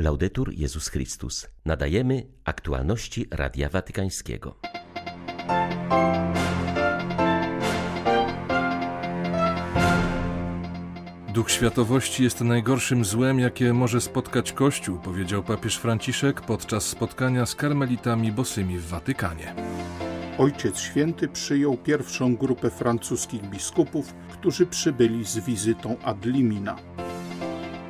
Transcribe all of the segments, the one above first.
Laudetur Jezus Chrystus. Nadajemy aktualności Radia Watykańskiego. Duch światowości jest najgorszym złem, jakie może spotkać Kościół, powiedział papież Franciszek podczas spotkania z karmelitami bosymi w Watykanie. Ojciec Święty przyjął pierwszą grupę francuskich biskupów, którzy przybyli z wizytą ad limina.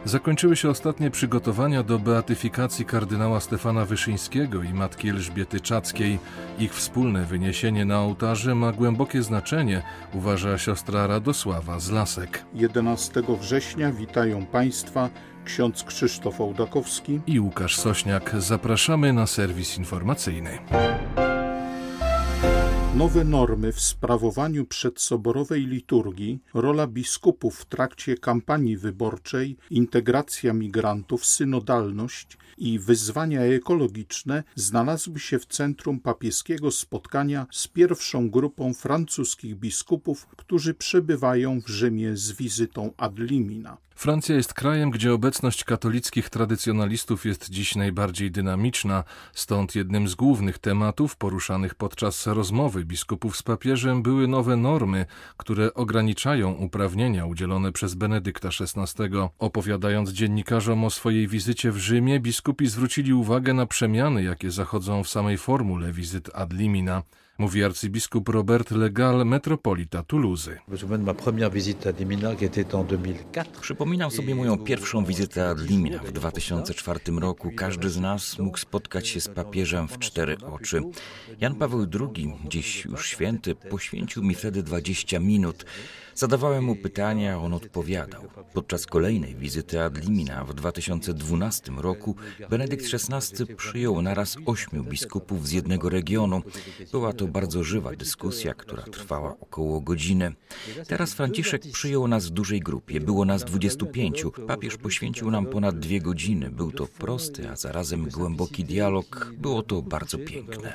Zakończyły się ostatnie przygotowania do beatyfikacji kardynała Stefana Wyszyńskiego i matki Elżbiety Czackiej. Ich wspólne wyniesienie na ołtarze ma głębokie znaczenie, uważa siostra Radosława z Lasek. 11 września witają Państwa ksiądz Krzysztof Ołdakowski i Łukasz Sośniak. Zapraszamy na serwis informacyjny. Nowe normy w sprawowaniu przedsoborowej liturgii, rola biskupów w trakcie kampanii wyborczej, integracja migrantów, synodalność i wyzwania ekologiczne znalazły się w centrum papieskiego spotkania z pierwszą grupą francuskich biskupów, którzy przebywają w Rzymie z wizytą ad limina. Francja jest krajem, gdzie obecność katolickich tradycjonalistów jest dziś najbardziej dynamiczna, stąd jednym z głównych tematów poruszanych podczas rozmowy biskupów z papieżem były nowe normy, które ograniczają uprawnienia udzielone przez Benedykta XVI. Opowiadając dziennikarzom o swojej wizycie w Rzymie, biskupi zwrócili uwagę na przemiany, jakie zachodzą w samej formule wizyt ad limina mówi arcybiskup Robert Legal, metropolita Toulouse. Przypominam sobie moją pierwszą wizytę ad limina w 2004 roku. Każdy z nas mógł spotkać się z papieżem w cztery oczy. Jan Paweł II, dziś już święty, poświęcił mi wtedy 20 minut. Zadawałem mu pytania, on odpowiadał. Podczas kolejnej wizyty ad limina w 2012 roku Benedykt XVI przyjął naraz ośmiu biskupów z jednego regionu. Była to bardzo żywa dyskusja, która trwała około godziny. Teraz Franciszek przyjął nas w dużej grupie. Było nas 25. Papież poświęcił nam ponad dwie godziny. Był to prosty, a zarazem głęboki dialog. Było to bardzo piękne.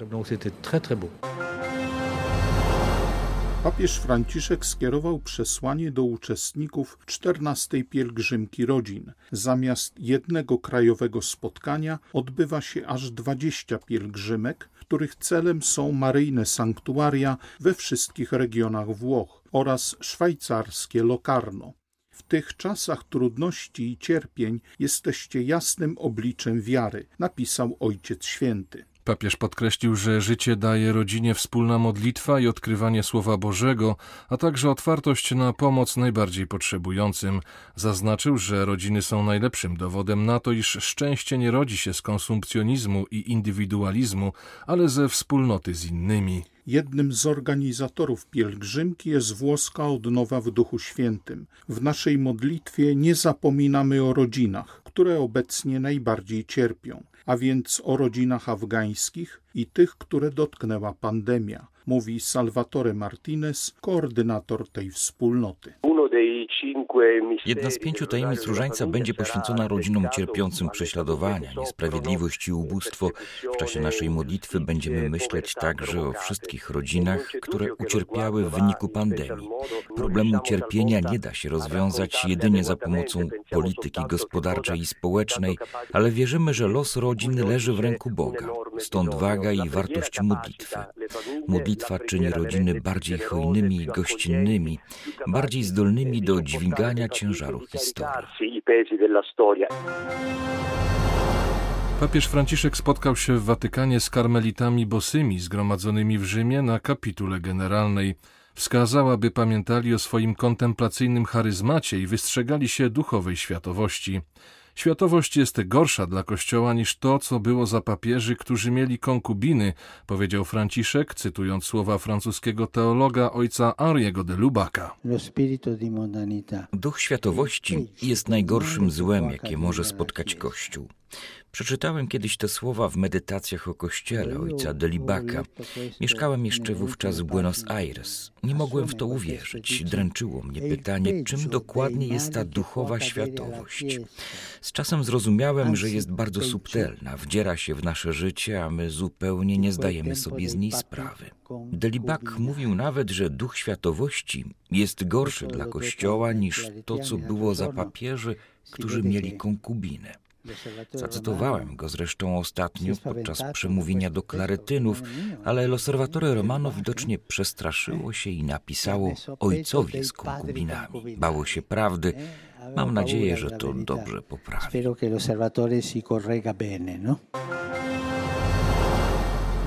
Papież Franciszek skierował przesłanie do uczestników czternastej pielgrzymki rodzin. Zamiast jednego krajowego spotkania odbywa się aż 20 pielgrzymek, których celem są maryjne sanktuaria we wszystkich regionach Włoch oraz szwajcarskie Locarno. W tych czasach trudności i cierpień jesteście jasnym obliczem wiary, napisał Ojciec Święty. Papież podkreślił, że życie daje rodzinie wspólna modlitwa i odkrywanie Słowa Bożego, a także otwartość na pomoc najbardziej potrzebującym. Zaznaczył, że rodziny są najlepszym dowodem na to, iż szczęście nie rodzi się z konsumpcjonizmu i indywidualizmu, ale ze wspólnoty z innymi. Jednym z organizatorów pielgrzymki jest włoska odnowa w Duchu Świętym. W naszej modlitwie nie zapominamy o rodzinach, które obecnie najbardziej cierpią a więc o rodzinach afgańskich i tych, które dotknęła pandemia, mówi Salvatore Martinez, koordynator tej wspólnoty. Jedna z pięciu tajemnic różańca będzie poświęcona rodzinom cierpiącym prześladowania, niesprawiedliwość i ubóstwo. W czasie naszej modlitwy będziemy myśleć także o wszystkich rodzinach, które ucierpiały w wyniku pandemii. Problemu cierpienia nie da się rozwiązać jedynie za pomocą polityki gospodarczej i społecznej, ale wierzymy, że los rodzin leży w ręku Boga. Stąd waga i wartość modlitwy. Modlitwa czyni rodziny bardziej hojnymi i gościnnymi, bardziej zdolnymi do dźwigania ciężaru historii. Papież Franciszek spotkał się w Watykanie z karmelitami bosymi zgromadzonymi w Rzymie na kapitule generalnej. Wskazał, aby pamiętali o swoim kontemplacyjnym charyzmacie i wystrzegali się duchowej światowości. Światowość jest gorsza dla Kościoła niż to, co było za papieży, którzy mieli konkubiny, powiedział Franciszek, cytując słowa francuskiego teologa ojca Henriego de Lubaka. Duch światowości jest najgorszym złem, jakie może spotkać Kościół. Przeczytałem kiedyś te słowa w medytacjach o kościele ojca Delibaka. Mieszkałem jeszcze wówczas w Buenos Aires. Nie mogłem w to uwierzyć. Dręczyło mnie pytanie, czym dokładnie jest ta duchowa światowość. Z czasem zrozumiałem, że jest bardzo subtelna, wdziera się w nasze życie, a my zupełnie nie zdajemy sobie z niej sprawy. Delibak mówił nawet, że duch światowości jest gorszy dla Kościoła niż to, co było za papieży, którzy mieli konkubinę. Zacytowałem go zresztą ostatnio podczas przemówienia do klaretynów, ale L'Osservatore Romano widocznie przestraszyło się i napisało ojcowie z konkubinami. Bało się prawdy. Mam nadzieję, że to dobrze poprawi. No?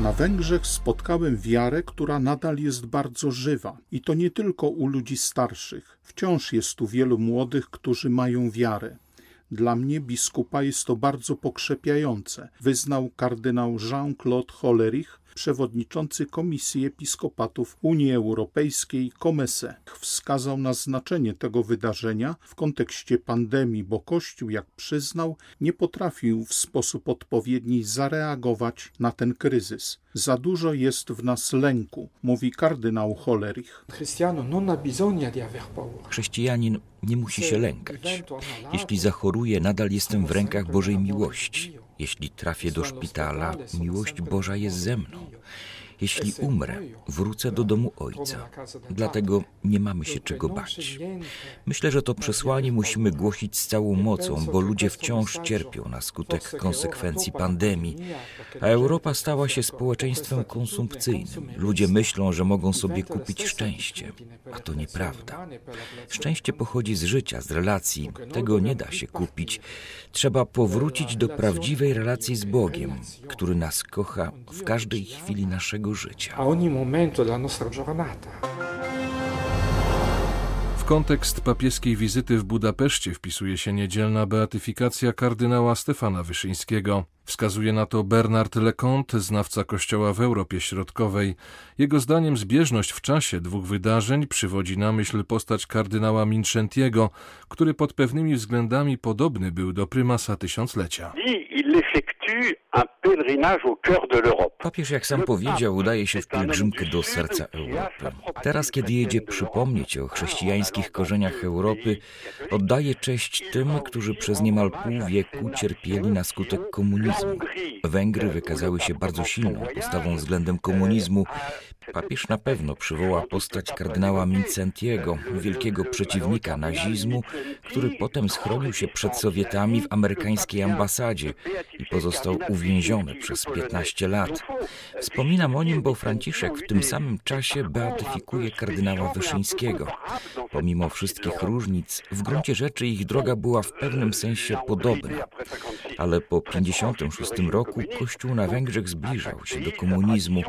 Na Węgrzech spotkałem wiarę, która nadal jest bardzo żywa. I to nie tylko u ludzi starszych. Wciąż jest tu wielu młodych, którzy mają wiarę. Dla mnie biskupa jest to bardzo pokrzepiające, wyznał kardynał Jean-Claude Hollerich, przewodniczący Komisji Episkopatów Unii Europejskiej Komese. Wskazał na znaczenie tego wydarzenia w kontekście pandemii, bo Kościół, jak przyznał, nie potrafił w sposób odpowiedni zareagować na ten kryzys. Za dużo jest w nas lęku, mówi kardynał Hollerich. Chrześcijanin nie musi się lękać. Jeśli zachoruje, nadal jestem w rękach Bożej miłości. Jeśli trafię do szpitala, miłość Boża jest ze mną. Jeśli umrę, wrócę do domu Ojca. Dlatego nie mamy się czego bać. Myślę, że to przesłanie musimy głosić z całą mocą, bo ludzie wciąż cierpią na skutek konsekwencji pandemii, a Europa stała się społeczeństwem konsumpcyjnym. Ludzie myślą, że mogą sobie kupić szczęście, a to nieprawda. Szczęście pochodzi z życia, z relacji. Tego nie da się kupić. Trzeba powrócić do prawdziwej relacji z Bogiem, który nas kocha w każdej chwili naszego życia. A ogni momento della nostra giornata. W kontekst papieskiej wizyty w Budapeszcie wpisuje się niedzielna beatyfikacja kardynała Stefana Wyszyńskiego. Wskazuje na to Bernard Leconte, znawca Kościoła w Europie Środkowej. Jego zdaniem zbieżność w czasie dwóch wydarzeń przywodzi na myśl postać kardynała Minczentiego, który pod pewnymi względami podobny był do prymasa tysiąclecia. Papież, jak sam powiedział, udaje się w pielgrzymkę do serca Europy. Teraz, kiedy jedzie przypomnieć o chrześcijańskich korzeniach Europy, oddaje cześć tym, którzy przez niemal pół wieku cierpieli na skutek komunizmu. Węgry wykazały się bardzo silną postawą względem komunizmu. Papież na pewno przywoła postać kardynała Mincentiego, wielkiego przeciwnika nazizmu, który potem schronił się przed Sowietami w amerykańskiej ambasadzie i pozostał uwięziony przez 15 lat. Wspominam o nim, bo Franciszek w tym samym czasie beatyfikuje kardynała Wyszyńskiego. Pomimo wszystkich różnic, w gruncie rzeczy ich droga była w pewnym sensie podobna. Ale po 56 roku Kościół na Węgrzech zbliżał się do komunizmu.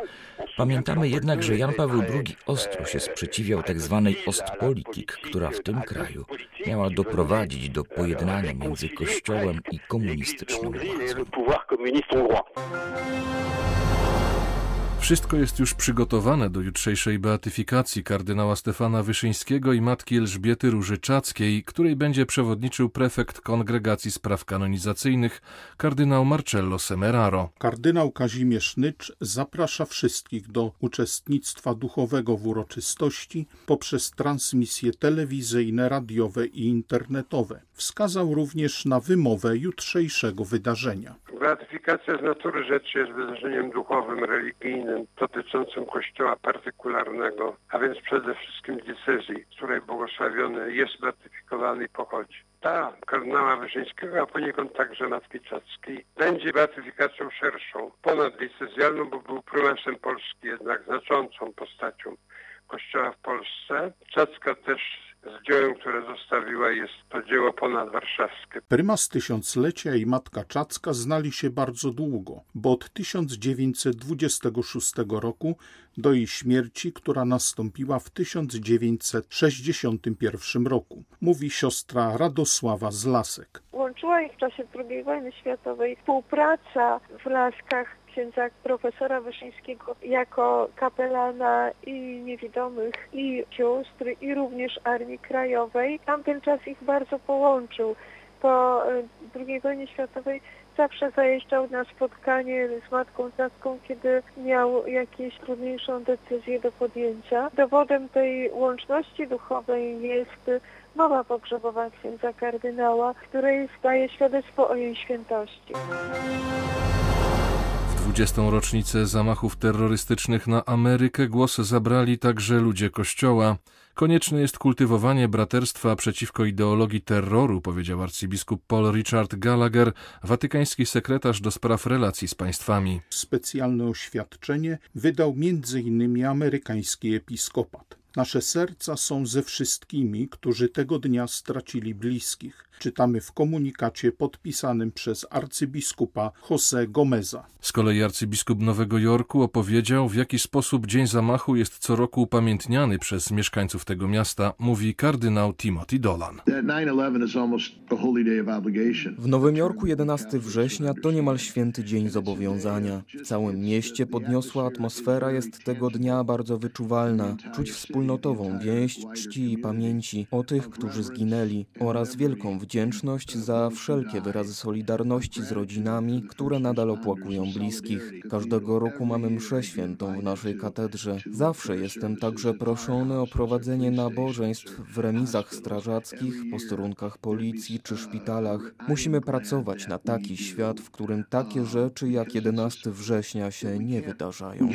Pamiętamy jednak, że Jan Paweł II ostro się sprzeciwiał tzw. Tak Ostpolitik, która w tym kraju miała doprowadzić do pojednania między Kościołem i komunistyczną władzą. Wszystko jest już przygotowane do jutrzejszej beatyfikacji kardynała Stefana Wyszyńskiego i matki Elżbiety Różyczackiej, której będzie przewodniczył prefekt Kongregacji Spraw Kanonizacyjnych, kardynał Marcello Semeraro. Kardynał Kazimierz Nycz zaprasza wszystkich do uczestnictwa duchowego w uroczystości poprzez transmisje telewizyjne, radiowe i internetowe. Wskazał również na wymowę jutrzejszego wydarzenia. Beatyfikacja z natury rzeczy jest wydarzeniem duchowym, religijnym, dotyczącym kościoła partykularnego, a więc przede wszystkim diecezji, z której błogosławiony jest beatyfikowany i pochodzi. Ta kardynała Wyszyńskiego, a poniekąd także Matki Czackiej, będzie beatyfikacją szerszą, ponaddiecezjalną, bo był prymasem Polski, jednak znaczącą postacią kościoła w Polsce. Czacka też z dziełem, które zostawiła, jest to dzieło ponadwarszawskie. Prymas Tysiąclecia i Matka Czacka znali się bardzo długo, bo od 1926 roku do jej śmierci, która nastąpiła w 1961 roku, mówi siostra Radosława z Lasek. Łączyła ich w czasie II wojny światowej współpraca w Laskach księdza profesora Wyszyńskiego jako kapelana i niewidomych, i sióstr, i również Armii Krajowej. Tamten czas ich bardzo połączył. Po e, II wojnie światowej zawsze zajeżdżał na spotkanie z Matką Zaską, kiedy miał jakieś trudniejszą decyzję do podjęcia. Dowodem tej łączności duchowej jest mowa pogrzebowa księdza kardynała, której zdaje świadectwo o jej świętości. 20. rocznicę zamachów terrorystycznych na Amerykę głos zabrali także ludzie Kościoła. Konieczne jest kultywowanie braterstwa przeciwko ideologii terroru, powiedział arcybiskup Paul Richard Gallagher, watykański sekretarz do spraw relacji z państwami. Specjalne oświadczenie wydał m.in. amerykański episkopat. Nasze serca są ze wszystkimi, którzy tego dnia stracili bliskich czytamy w komunikacie podpisanym przez arcybiskupa José Gomeza. Z kolei arcybiskup Nowego Jorku opowiedział, w jaki sposób dzień zamachu jest co roku upamiętniany przez mieszkańców tego miasta, mówi kardynał Timothy Dolan. W Nowym Jorku 11 września to niemal święty dzień zobowiązania. W całym mieście podniosła atmosfera jest tego dnia bardzo wyczuwalna. Czuć wspólnotową więź czci i pamięci o tych, którzy zginęli oraz wielką wdzięczność za wszelkie wyrazy solidarności z rodzinami, które nadal opłakują bliskich. Każdego roku mamy mszę świętą w naszej katedrze. Zawsze jestem także proszony o prowadzenie nabożeństw w remizach strażackich, posterunkach policji czy szpitalach. Musimy pracować na taki świat, w którym takie rzeczy jak 11 września się nie wydarzają.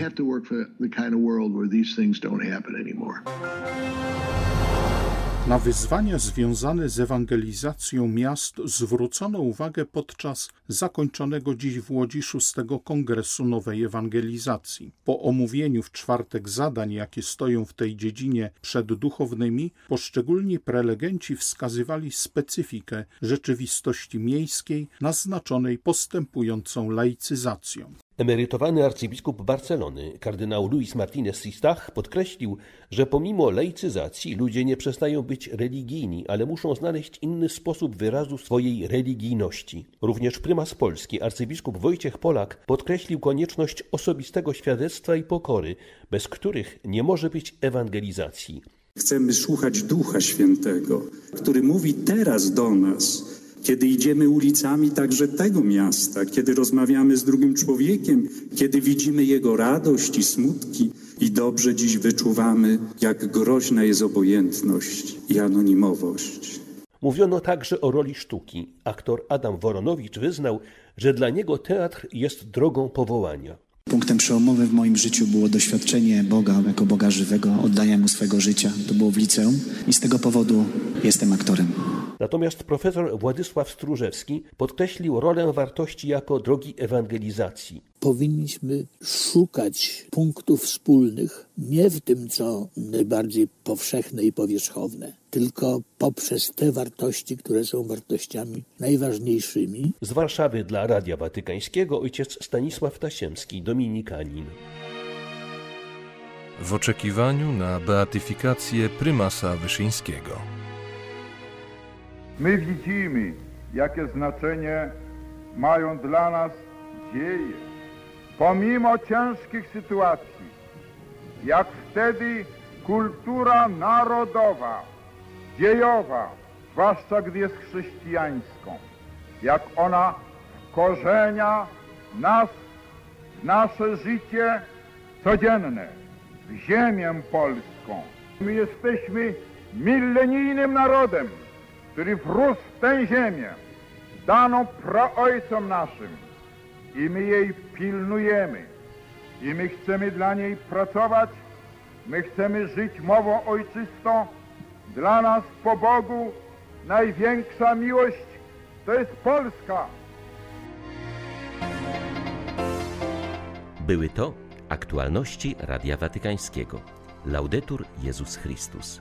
Na wyzwania związane z ewangelizacją miast zwrócono uwagę podczas zakończonego dziś w Łodzi szóstego Kongresu Nowej Ewangelizacji. Po omówieniu w czwartek zadań, jakie stoją w tej dziedzinie przed duchownymi, poszczególni prelegenci wskazywali specyfikę rzeczywistości miejskiej naznaczonej postępującą laicyzacją. Emerytowany arcybiskup Barcelony, kardynał Luis Martinez Sistach, podkreślił, że pomimo laicyzacji ludzie nie przestają być religijni, ale muszą znaleźć inny sposób wyrazu swojej religijności. Również prymas Polski, arcybiskup Wojciech Polak, podkreślił konieczność osobistego świadectwa i pokory, bez których nie może być ewangelizacji. Chcemy słuchać Ducha Świętego, który mówi teraz do nas kiedy idziemy ulicami także tego miasta, kiedy rozmawiamy z drugim człowiekiem, kiedy widzimy jego radość i smutki i dobrze dziś wyczuwamy, jak groźna jest obojętność i anonimowość. Mówiono także o roli sztuki. Aktor Adam Woronowicz wyznał, że dla niego teatr jest drogą powołania. Punktem przełomowym w moim życiu było doświadczenie Boga jako Boga żywego, oddania Mu swego życia. To było w liceum i z tego powodu jestem aktorem. Natomiast profesor Władysław Stróżewski podkreślił rolę wartości jako drogi ewangelizacji. Powinniśmy szukać punktów wspólnych nie w tym, co najbardziej powszechne i powierzchowne, tylko poprzez te wartości, które są wartościami najważniejszymi. Z Warszawy dla Radia Watykańskiego ojciec Stanisław Tasiemski, dominikanin. W oczekiwaniu na beatyfikację prymasa Wyszyńskiego. My widzimy, jakie znaczenie mają dla nas dzieje. Pomimo ciężkich sytuacji, jak wtedy kultura narodowa, dziejowa, zwłaszcza gdy jest chrześcijańską, jak ona korzenia nas, nasze życie codzienne, w ziemię polską. My jesteśmy milenijnym narodem, który wrósł w tę ziemię, daną praojcom naszym i my jej pilnujemy i my chcemy dla niej pracować, my chcemy żyć mową ojczystą. Dla nas po Bogu największa miłość to jest Polska. Były to aktualności Radia Watykańskiego. Laudetur Jezus Chrystus.